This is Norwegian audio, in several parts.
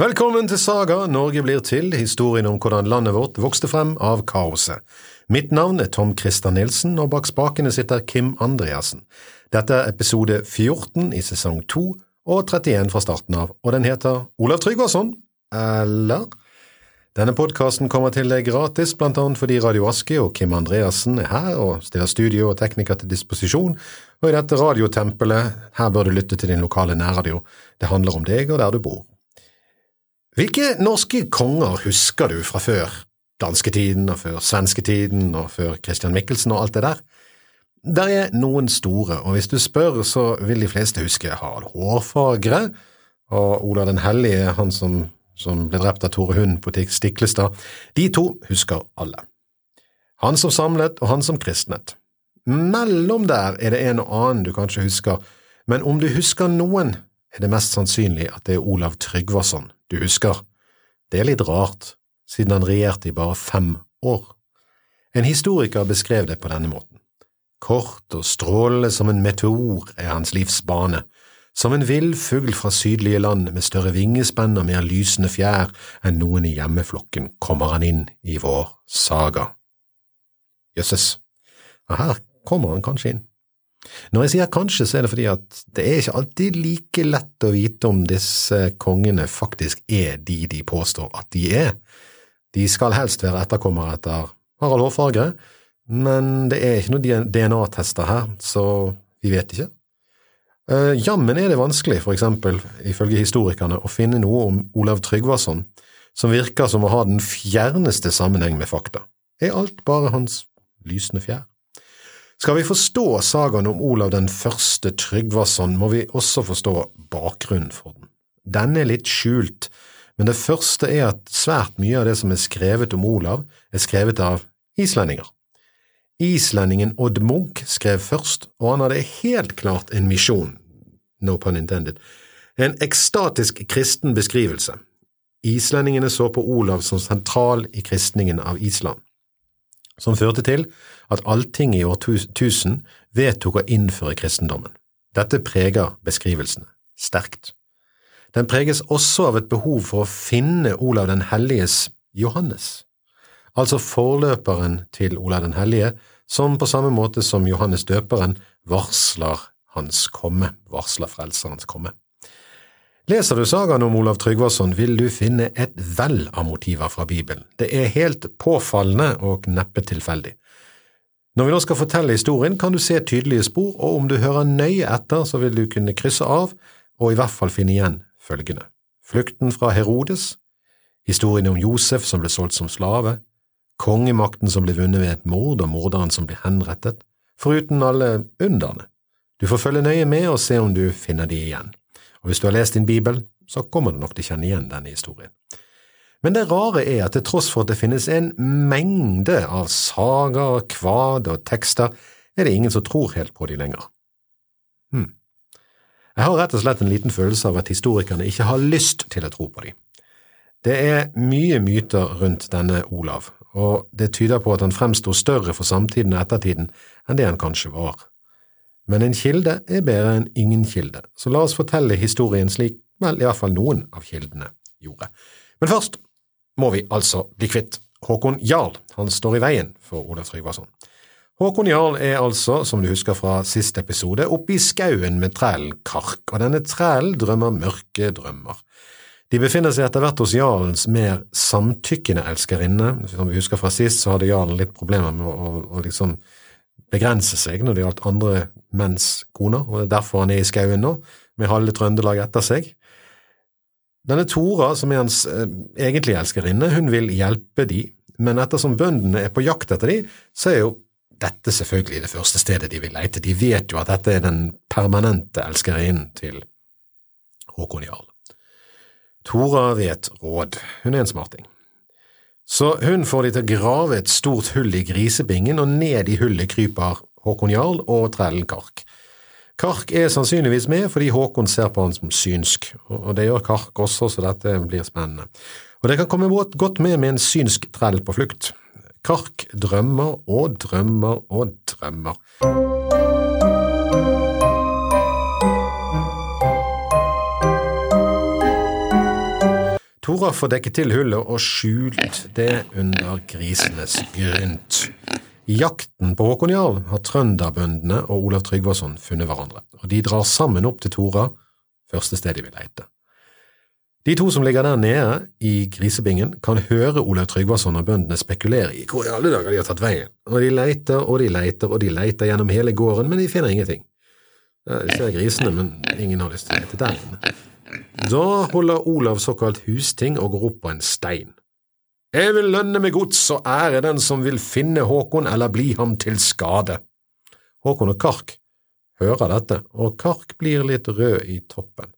Velkommen til Saga Norge blir til, historien om hvordan landet vårt vokste frem av kaoset. Mitt navn er Tom Christer Nilsen, og bak spakene sitter Kim Andreassen. Dette er episode 14 i sesong 2 og 31 fra starten av, og den heter Olav Tryggvason, eller? Denne podkasten kommer til deg gratis, blant annet fordi Radio Aske og Kim Andreassen er her og stiller studio og tekniker til disposisjon, og i dette radiotempelet, her bør du lytte til din lokale nærradio, det handler om deg og der du bor. Hvilke norske konger husker du fra før dansketiden og før svensketiden og før Christian Michelsen og alt det der? Der er noen store, og hvis du spør, så vil de fleste huske Harald Hårfagre og Olav den hellige, han som, som ble drept av Tore Hund på Stiklestad. De to husker alle. Han som samlet, og han som kristnet. Mellom der er det en og annen du kanskje husker, men om du husker noen, er det mest sannsynlig at det er Olav Tryggvason du husker. Det er litt rart, siden han regjerte i bare fem år. En historiker beskrev det på denne måten. Kort og strålende som en meteor er hans livs bane, som en vill fugl fra sydlige land med større vingespenn og mer lysende fjær enn noen i hjemmeflokken kommer han inn i vår saga. Jøsses, her kommer han kanskje inn. Når jeg sier kanskje, så er det fordi at det er ikke alltid like lett å vite om disse kongene faktisk er de de påstår at de er. De skal helst være etterkommere etter Harald Hårfagre, men det er ikke noen DNA-tester her, så vi vet ikke. Uh, jammen er det vanskelig, for eksempel, ifølge historikerne, å finne noe om Olav Tryggvason som virker som å ha den fjerneste sammenheng med fakta. Er alt bare hans lysende fjær? Skal vi forstå sagaen om Olav den første Tryggvason, må vi også forstå bakgrunnen for den. Den er litt skjult, men det første er at svært mye av det som er skrevet om Olav, er skrevet av islendinger. Islendingen Odd Munch skrev først, og han hadde helt klart en misjon, no pun intended, en ekstatisk kristen beskrivelse. Islendingene så på Olav som sentral i kristningen av Island som førte til at Alltinget i år 1000 vedtok å innføre kristendommen. Dette preger beskrivelsene sterkt. Den preges også av et behov for å finne Olav den helliges Johannes, altså forløperen til Olav den hellige, som på samme måte som Johannes døperen varsler hans komme, varsler frelserens komme. Leser du sagaen om Olav Tryggvason, vil du finne et vell av motiver fra Bibelen. Det er helt påfallende og neppe tilfeldig. Når vi nå skal fortelle historien, kan du se tydelige spor, og om du hører nøye etter, så vil du kunne krysse av og i hvert fall finne igjen følgende. Flukten fra Herodes, historien om Josef som ble solgt som slave, kongemakten som ble vunnet ved et mord og morderen som ble henrettet, foruten alle underne. Du får følge nøye med og se om du finner de igjen og hvis du har lest din bibel, så kommer du nok til å kjenne igjen denne historien. Men det rare er at til tross for at det finnes en mengde av sagaer, kvad og tekster, er det ingen som tror helt på de lenger. Hm. Jeg har rett og slett en liten følelse av at historikerne ikke har lyst til å tro på de. Det er mye myter rundt denne Olav, og det tyder på at han fremsto større for samtiden og ettertiden enn det han kanskje var. Men en kilde er bedre enn ingen kilde, så la oss fortelle historien slik vel i hvert fall noen av kildene gjorde. Men først må vi altså bli kvitt Håkon Jarl, han står i veien for Olav Tryggvason. Håkon Jarl er altså, som du husker fra siste episode, oppe i skauen med trælen Kark, og denne trælen drømmer mørke drømmer. De befinner seg etter hvert hos jarlens mer samtykkende elskerinne. Som vi husker fra sist, så hadde jarlen litt problemer med å, å liksom begrense seg når det gjaldt andre menns koner, og det er derfor han er i skauen nå, med halve Trøndelag etter seg. Denne Tora, som er hans eh, egentlige elskerinne, hun vil hjelpe de, men ettersom bøndene er på jakt etter de, så er jo dette selvfølgelig det første stedet de vil leite. De vet jo at dette er den permanente elskerinnen til Håkon Jarl. Tora vet råd, hun er en smarting. Så hun får de til å grave et stort hull i grisebingen, og ned i hullet kryper Håkon Jarl og trellen Kark. Kark er sannsynligvis med fordi Håkon ser på han som synsk, og det gjør Kark også, så dette blir spennende. Og det kan komme godt med med en synsk trell på flukt. Kark drømmer og drømmer og drømmer. Tora får dekket til hullet og skjult det under grisenes grynt. I jakten på Håkon Jarl har trønderbøndene og Olav Tryggvason funnet hverandre, og de drar sammen opp til Tora, første sted de vil leite. De to som ligger der nede i grisebingen, kan høre Olav Tryggvason og bøndene spekulere i hvor i alle dager de har tatt veien, og de leiter og de leiter og de leiter gjennom hele gården, men de finner ingenting. De ser grisene, men ingen har lyst til å lete der inne. Da holder Olav såkalt husting og går opp på en stein. Jeg vil lønne med gods og ære den som vil finne Håkon eller bli ham til skade. Håkon og Kark hører dette, og Kark blir litt rød i toppen.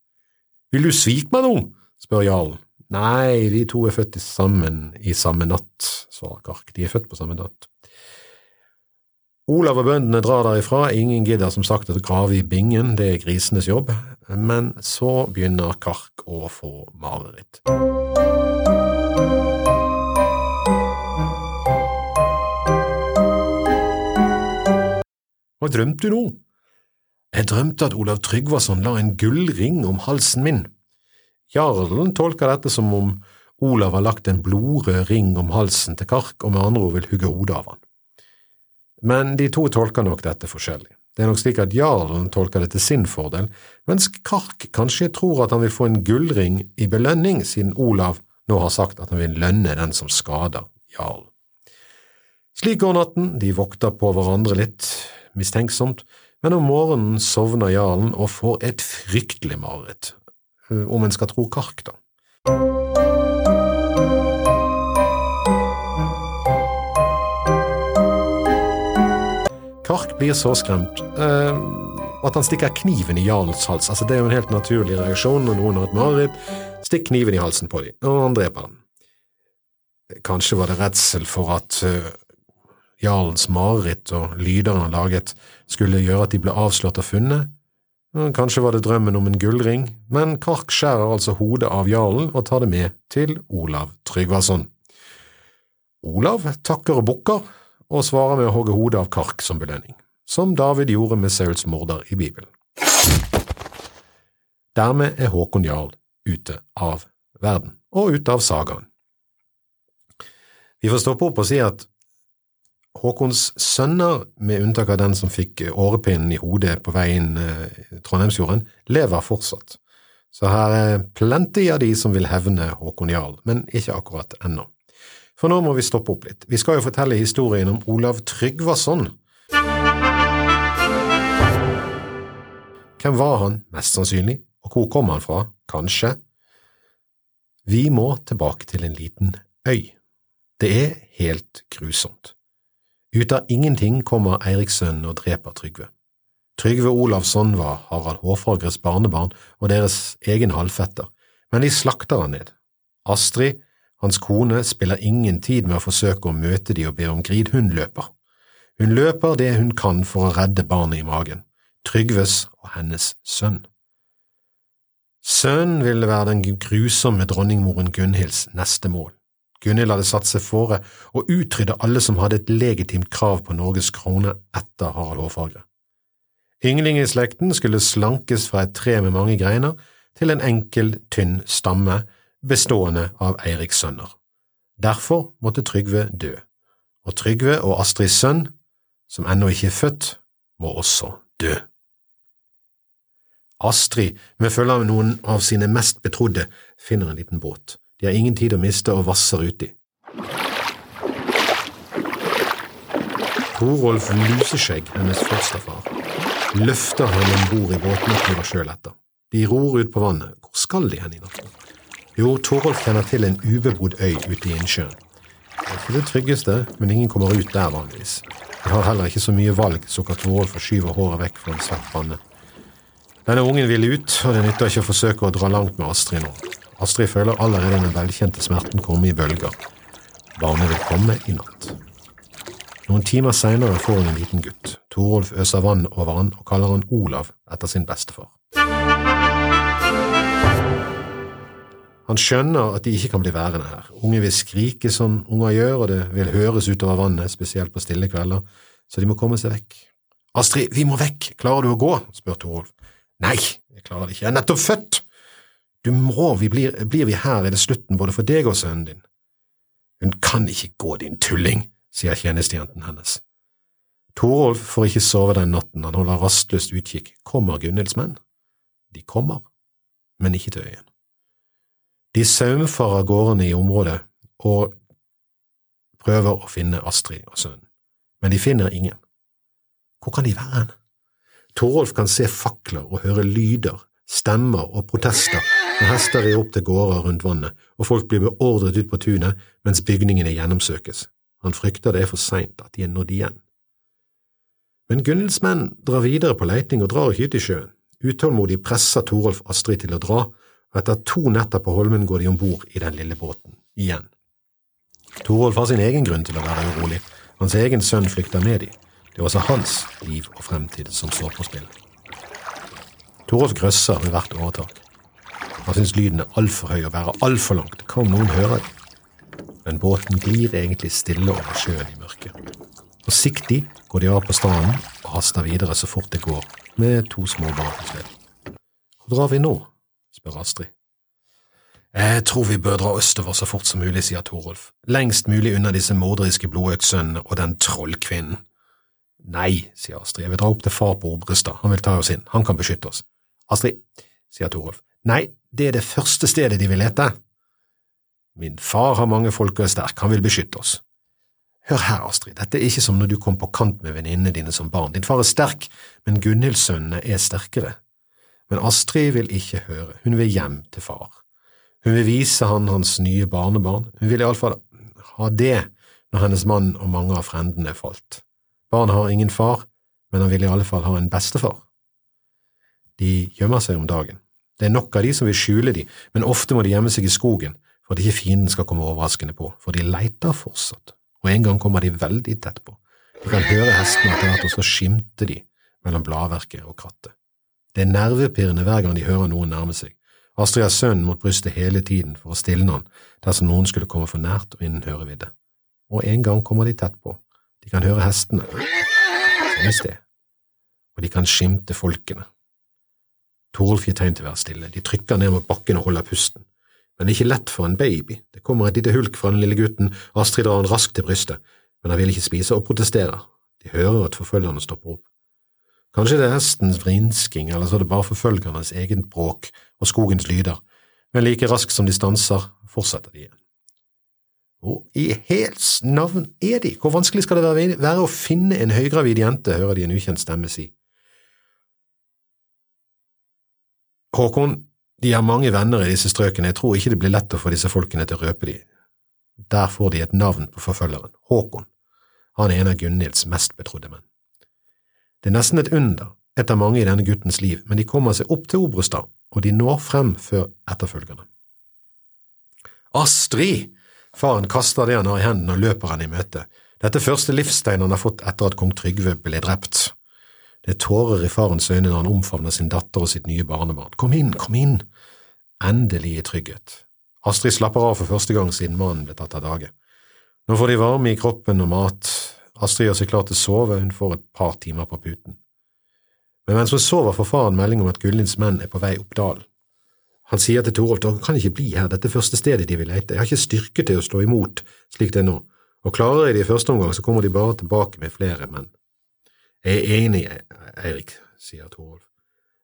Vil du svike meg nå? spør jarlen. Nei, de to er født sammen i samme natt, svarer Kark, de er født på samme natt. Olav og bøndene drar derifra, ingen gidder som sagt å grave i bingen, det er grisenes jobb, men så begynner Kark å få mareritt. Hva drømte du nå? Jeg drømte at Olav Tryggvason la en gullring om halsen min. Jarlen tolker dette som om Olav har lagt en blodrød ring om halsen til Kark og med andre ord vil hugge hodet av han. Men de to tolker nok dette forskjellig. Det er nok slik at jarlen tolker det til sin fordel, mens Kark kanskje tror at han vil få en gullring i belønning, siden Olav nå har sagt at han vil lønne den som skader jarlen. Slik går natten, de vokter på hverandre litt, mistenksomt, men om morgenen sovner jarlen og får et fryktelig mareritt, eh, om en skal tro Kark, da. Kark blir så skremt eh, at han stikker kniven i jarlens hals. Altså, det er jo en helt naturlig reaksjon når noen har et mareritt. Stikk kniven i halsen på dem, og han dreper den. Kanskje var det redsel for at uh, jarlens mareritt og lyder han laget, skulle gjøre at de ble avslørt og funnet. Kanskje var det drømmen om en gullring, men Kark skjærer altså hodet av jarlen og tar det med til Olav Tryggvason. Olav takker og bukker, og svarer med å hogge hodet av Kark som belønning, som David gjorde med Sauls morder i Bibelen. Dermed er Håkon Jarl ute av verden, og ute av sagaen. Vi får stoppe opp og si at Håkons sønner, med unntak av den som fikk årepinnen i hodet på veien inn Trondheimsfjorden, lever fortsatt. Så her er plenty av de som vil hevne Håkon Jarl, men ikke akkurat ennå. For nå må vi stoppe opp litt. Vi skal jo fortelle historien om Olav Tryggvason. Hvem var han, mest sannsynlig, og hvor kom han fra, kanskje? Vi må tilbake til en liten øy. Det er helt grusomt. Ut av ingenting kommer Eirikssønnen og dreper Trygve. Trygve Olavsson var Harald Hårfagres barnebarn og deres egen halvfetter, men de slakter han ned. Astrid, hans kone, spiller ingen tid med å forsøke å møte de og be om grid, hun løper. Hun løper det hun kan for å redde barnet i magen, Trygves og hennes sønn. Sønnen ville være den grusomme dronningmoren Gunhilds neste mål. Gunhild hadde satt seg fore å utrydde alle som hadde et legitimt krav på Norges krone etter Harald Hårfagre. slekten skulle slankes fra et tre med mange greiner til en enkel, tynn stamme bestående av Eiriks sønner. Derfor måtte Trygve dø, og Trygve og Astrids sønn, som ennå ikke er født, må også dø. Astrid, med følge av noen av sine mest betrodde, finner en liten båt. De har ingen tid å miste og vasser uti. Torolf Luseskjegg, hennes fosterfar, løfter henne om bord i båten og kjører sjøl etter. De ror ut på vannet. Hvor skal de hen i natt? Jo, Torolf kjenner til en ubebodd øy ute i innsjøen. Det er ikke det tryggeste, men ingen kommer ut der vanligvis. De har heller ikke så mye valg, sukker Torolf og skyver håret vekk fra en svart panne. Denne ungen vil ut, og det nytter ikke å forsøke å dra langt med Astrid nå. Astrid føler allerede den velkjente smerten komme i bølger. Barnet vil komme i natt. Noen timer seinere får hun en liten gutt. Torolf øser vann over han og kaller han Olav etter sin bestefar. Han skjønner at de ikke kan bli værende her. Unge vil skrike som unger gjør, og det vil høres utover vannet, spesielt på stille kvelder, så de må komme seg vekk. Astrid, vi må vekk, klarer du å gå? spør Torolf. Nei, jeg klarer det ikke, jeg er nettopp født. Du må, vi blir, blir vi her, er det slutten både for deg og sønnen din. Hun kan ikke gå, din tulling, sier tjenestejenten hennes. Torolf får ikke sove den natten, han holder rastløst utkikk. Kommer Gunhilds menn? De kommer, men ikke til øyen. De saumfarer gårdene i området og prøver å finne Astrid og sønnen, men de finner ingen. Hvor kan de være hen? Torolf kan se fakler og høre lyder, stemmer og protester når hester rir opp til gårder rundt vannet og folk blir beordret ut på tunet mens bygningene gjennomsøkes. Han frykter det er for seint at de er nådd igjen. Men Gunhilds menn drar videre på leiting og drar ikke ut i sjøen. Utålmodig presser Torolf Astrid til å dra, og etter to netter på Holmen går de om bord i den lille båten, igjen. Torolf har sin egen grunn til å være urolig, hans egen sønn flykter med de. Det er også hans liv og fremtid som står på spill. Torolf grøsser ved hvert overtak. Han syns lyden er altfor høy og bærer altfor langt, hva om noen hører det? Men båten glir egentlig stille over sjøen i mørket. Forsiktig går de av på stranden og haster videre så fort det går, med to små barn på sleden. Hvor drar vi nå? Spør Astrid. Jeg tror vi bør dra østover så fort som mulig, sier Torolf, lengst mulig unna disse morderiske blodøksønnene og den trollkvinnen. Nei, sier Astrid, jeg vil dra opp til far på Obrestad, han vil ta oss inn, han kan beskytte oss. Astrid, sier Torolf, nei, det er det første stedet de vil lete. Min far har mange folk og er sterk, han vil beskytte oss. Hør her, Astrid, dette er ikke som når du kom på kant med venninnene dine som barn. Din far er sterk, men Gunhildsønnene er sterkere. Men Astrid vil ikke høre, hun vil hjem til far. Hun vil vise han hans nye barnebarn, hun vil iallfall ha det når hennes mann og mange av frendene falt. Barnet har ingen far, men han vil i alle fall ha en bestefar. De gjemmer seg om dagen. Det er nok av de som vil skjule de, men ofte må de gjemme seg i skogen for at ikke fienden skal komme overraskende på, for de leiter fortsatt og en gang kommer de veldig tett på. De kan høre hestene etter hvert, og så skimter de mellom bladverket og krattet. Det er nervepirrende hver gang de hører noen nærme seg. Astrid har sønnen mot brystet hele tiden for å stilne han dersom noen skulle komme for nært og innen hørevidde. Og en gang kommer de tett på. De kan høre hestene samme sted, og de kan skimte folkene. Torolf gir tegn til å være stille. De trykker ned mot bakken og holder pusten men det er ikke lett for en baby. Det kommer et lite hulk fra den lille gutten, Astrid drar han raskt til brystet, men han vil ikke spise og protesterer. De hører at forfølgerne stopper opp. Kanskje det er hestens vrinsking, eller så er det bare forfølgernes egen bråk og skogens lyder, men like raskt som de stanser, fortsetter de igjen. Hvor i hels navn er de? Hvor vanskelig skal det være å finne en høygravid jente, hører de en ukjent stemme si. Håkon, de har mange venner i disse strøkene, jeg tror ikke det blir lett å få disse folkene til å røpe de. Der får de et navn på forfølgeren, Håkon. Han er en av Gunhilds mest betrodde menn. Det er nesten et under, et av mange i denne guttens liv, men de kommer seg opp til Obrestad, og de når frem før etterfølgerne. Astrid! Faren kaster det han har i hendene og løper henne i møte. Dette første livstegn han har fått etter at kong Trygve ble drept. Det er tårer i farens øyne når han omfavner sin datter og sitt nye barnebarn. Kom inn, kom inn! Endelig i trygghet. Astrid slapper av for første gang siden mannen ble tatt av dage. Nå får de varme i kroppen og mat. Astrid gjør seg klar til å sove, hun får et par timer på puten. Men mens hun sover, får faren melding om at Gullins menn er på vei opp dalen. Han sier til Torolf dere kan ikke bli her, dette er første stedet de vil lete, jeg har ikke styrke til å stå imot slik det er nå, og klarer jeg det i første omgang, så kommer de bare tilbake med flere menn. Jeg er enig, Eirik, sier Torolf.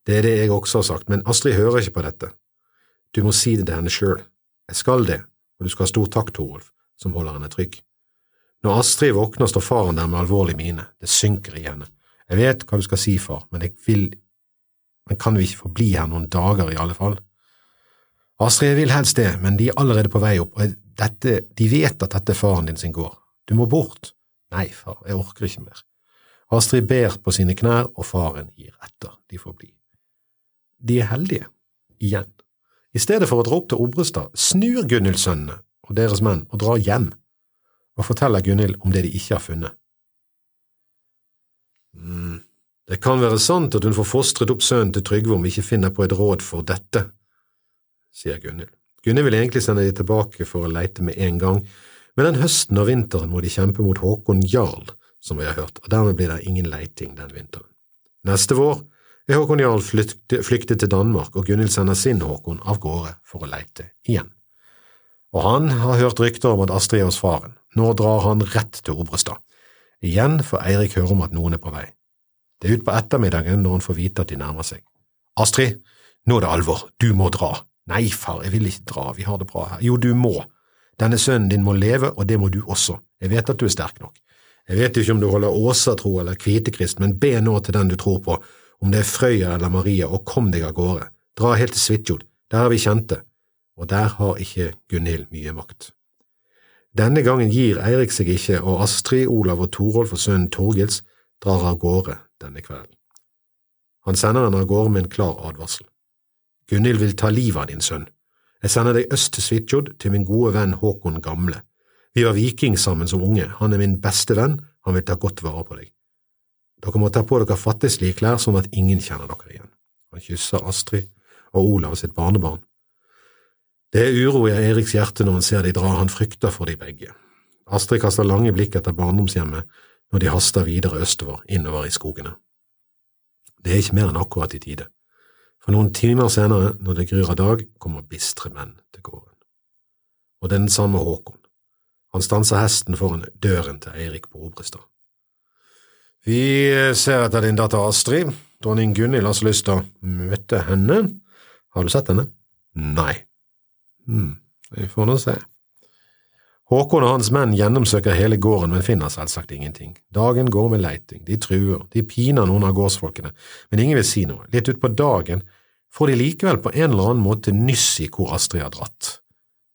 Det er det jeg også har sagt, men Astrid hører ikke på dette. Du må si det til henne sjøl. Jeg skal det, og du skal ha stor takk, Torolf, som holder henne trygg. Når Astrid våkner, står faren der med alvorlig mine, det synker i henne. Jeg vet hva du skal si, far, men jeg vil… Men kan vi ikke få bli her noen dager, i alle fall? Astrid vil helst det, men de er allerede på vei opp, og dette, de vet at dette er faren din sin gård. Du må bort. Nei, far, jeg orker ikke mer. Astrid ber på sine knær, og faren gir etter. De får bli. De er heldige. Igjen. I stedet for å dra opp til Obrestad, snur Gunhild-sønnene og deres menn og drar hjem og forteller Gunhild om det de ikke har funnet. Mm, det kan være sant at hun får fostret opp sønnen til Trygve om vi ikke finner på et råd for dette, sier Gunhild. Gunhild vil egentlig sende de tilbake for å leite med en gang, men den høsten og vinteren må de kjempe mot Håkon Jarl, som vi har hørt, og dermed blir det ingen leiting den vinteren. Neste vår er Håkon Jarl flyktet til Danmark, og Gunhild sender sin Håkon av gårde for å leite igjen. Og han har hørt rykter om at Astrid er hos faren. Nå drar han rett til Obrestad. Igjen får Eirik høre om at noen er på vei. Det er utpå ettermiddagen når han får vite at de nærmer seg. Astrid, nå er det alvor, du må dra. Nei, far, jeg vil ikke dra, vi har det bra her. Jo, du må. Denne sønnen din må leve, og det må du også. Jeg vet at du er sterk nok. Jeg vet ikke om du holder Åsatro eller Kvitekrist, men be nå til den du tror på, om det er Frøya eller Maria, og kom deg av gårde. Dra helt til Svitjod, der er vi kjente, og der har ikke Gunhild mye makt. Denne gangen gir Eirik seg ikke, og Astrid, Olav og Torolf og sønnen Torgils drar av gårde denne kvelden. Han sender henne av gårde med en klar advarsel. Gunhild vil ta livet av din sønn. Jeg sender deg øst til Svitjod, til min gode venn Håkon Gamle. Vi var viking sammen som unge, han er min beste venn, han vil ta godt vare på deg. Dere må ta på dere fattigslige klær sånn at ingen kjenner dere igjen. Han kysser Astrid og Olav sitt barnebarn. Det er uro i Eriks hjerte når han ser de dra, han frykter for de begge. Astrid kaster lange blikk etter barndomshjemmet når de haster videre østover, innover i skogene. Det er ikke mer enn akkurat i tide. For noen timer senere, når det gryr av dag, kommer bistre menn til gården. Og den samme Håkon. Han stanser hesten foran døren til Eirik på Obrestad. Vi ser etter din datter Astrid. Dronning Gunhild har så lyst til å møte henne. Har du sett henne? Nei. Vi får nå se. Håkon og hans menn gjennomsøker hele gården, men finner selvsagt ingenting. Dagen går med leiting, de truer, de piner noen av gårdsfolkene, men ingen vil si noe. Litt utpå dagen får de likevel på en eller annen måte nyss i hvor Astrid har dratt.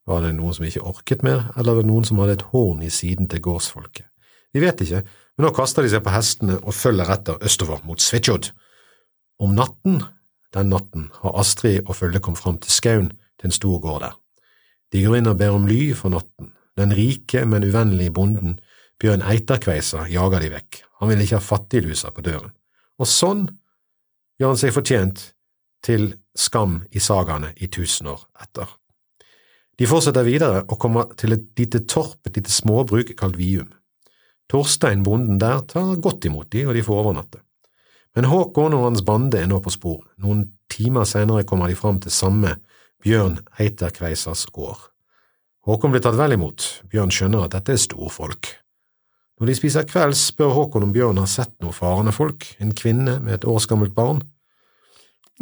Var det noen som ikke orket mer, eller var det noen som hadde et horn i siden til gårdsfolket? Vi vet ikke, men nå kaster de seg på hestene og følger etter østover mot Svitsjod. Om natten, den natten, har Astrid og følget kommet fram til skauen til en stor gård der. De går inn og ber om ly for natten. Den rike, men uvennlige bonden, Bjørn Eiterkveisa, jager de vekk, han vil ikke ha fattiglusa på døren. Og sånn gjør han seg fortjent til skam i sagaene i tusen år etter. De fortsetter videre og kommer til et lite torp, et lite småbruk kalt Vium. Torstein, bonden der, tar godt imot de, og de får overnatte. Men Håkon og hans bande er nå på sporet. Noen timer senere kommer de fram til samme Bjørn Eiterkveisas gård. Håkon blir tatt vel imot, Bjørn skjønner at dette er storfolk. Når de spiser kvelds, spør Håkon om Bjørn har sett noe farende folk, en kvinne med et årsgammelt barn.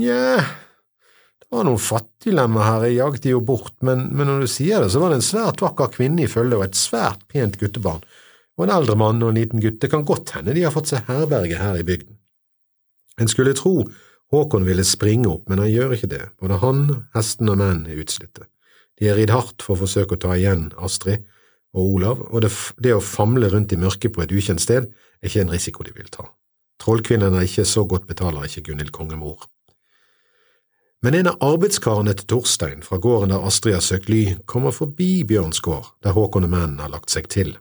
Nja, det var noen fattiglemmer her, jeg jaget de jo bort, men, men, når du sier det, så var det en svært vakker kvinne i følge og et svært pent guttebarn, og en eldre mann og en liten gutt, det kan godt hende de har fått seg herberge her i bygden. En skulle tro Håkon ville springe opp, men han gjør ikke det, både han, hesten og menn er utslitte. De har ridd hardt for å forsøke å ta igjen Astrid og Olav, og det, det å famle rundt i mørket på et ukjent sted er ikke en risiko de vil ta. Trollkvinnen er ikke så godt betaler ikke Gunhild kongemor. Men en av arbeidskarene til Torstein fra gården der Astrid har søkt ly, kommer forbi Bjørns gård, der Håkon og mennene har lagt seg til.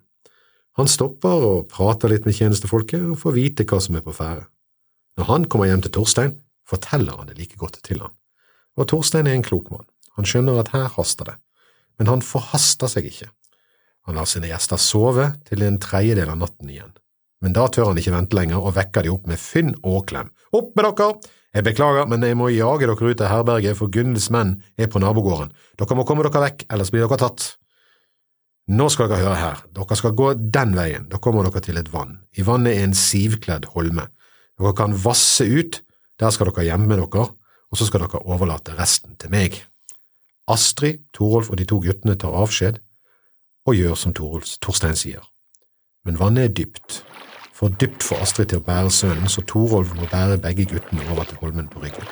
Han stopper og prater litt med tjenestefolket og får vite hva som er på ferde. Når han kommer hjem til Torstein, forteller han det like godt til han, og Torstein er en klok mann. Han skjønner at her haster det, men han forhaster seg ikke. Han lar sine gjester sove til en tredjedel av natten igjen, men da tør han ikke vente lenger og vekker de opp med fynn og klem. Opp med dere! Jeg beklager, men jeg må jage dere ut av herberget, for Gunhilds menn er på nabogården. Dere må komme dere vekk, ellers blir dere tatt. Nå skal dere høre her, dere skal gå den veien, da kommer dere til et vann. I vannet er en sivkledd holme. Dere kan vasse ut, der skal dere gjemme dere, og så skal dere overlate resten til meg. Astrid, Torolf og de to guttene tar avskjed og gjør som Torolf, Torstein sier. Men vannet er dypt, for dypt for Astrid til å bære sønnen, så Torolf må bære begge guttene over til holmen på ryggen.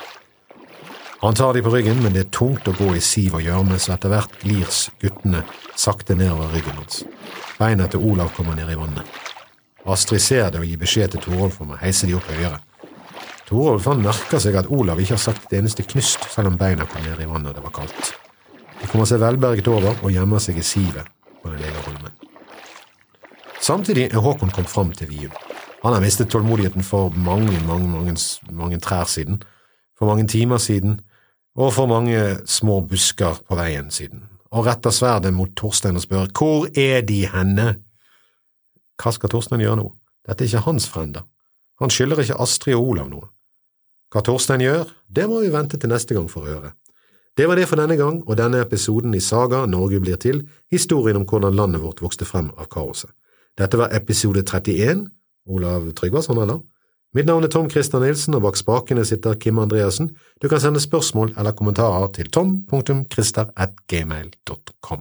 Han tar de på ryggen, men det er tungt å gå i siv og gjørme, så etter hvert glir guttene sakte nedover ryggen hans. Beina til Olav kommer ned i vannet. Astrid ser det og gir beskjed til Torolf om å heise de opp høyere. Torolf han merker seg at Olav ikke har sagt et eneste knyst, selv om beina kom ned i vannet og det var kaldt. De kommer seg velberget over og gjemmer seg i sivet på den lille holmen. Samtidig er Håkon kommet fram til Vium. Han har mistet tålmodigheten for mange, mange, mange, mange trær siden, for mange timer siden og for mange små busker på veien siden, og retter sverdet mot Torstein og spør hvor er de henne? Hva skal Torstein gjøre nå? Dette er ikke hans frender. Han skylder ikke Astrid og Olav noe. Hva Torstein gjør, det må vi vente til neste gang for å høre. Det var det for denne gang og denne episoden i Saga Norge blir til, historien om hvordan landet vårt vokste frem av kaoset. Dette var episode 31. Olav Tryggvason, eller? Mitt navn er Tom Christer Nilsen, og bak spakene sitter Kim Andreassen. Du kan sende spørsmål eller kommentarer til tom.christer.gmail.com.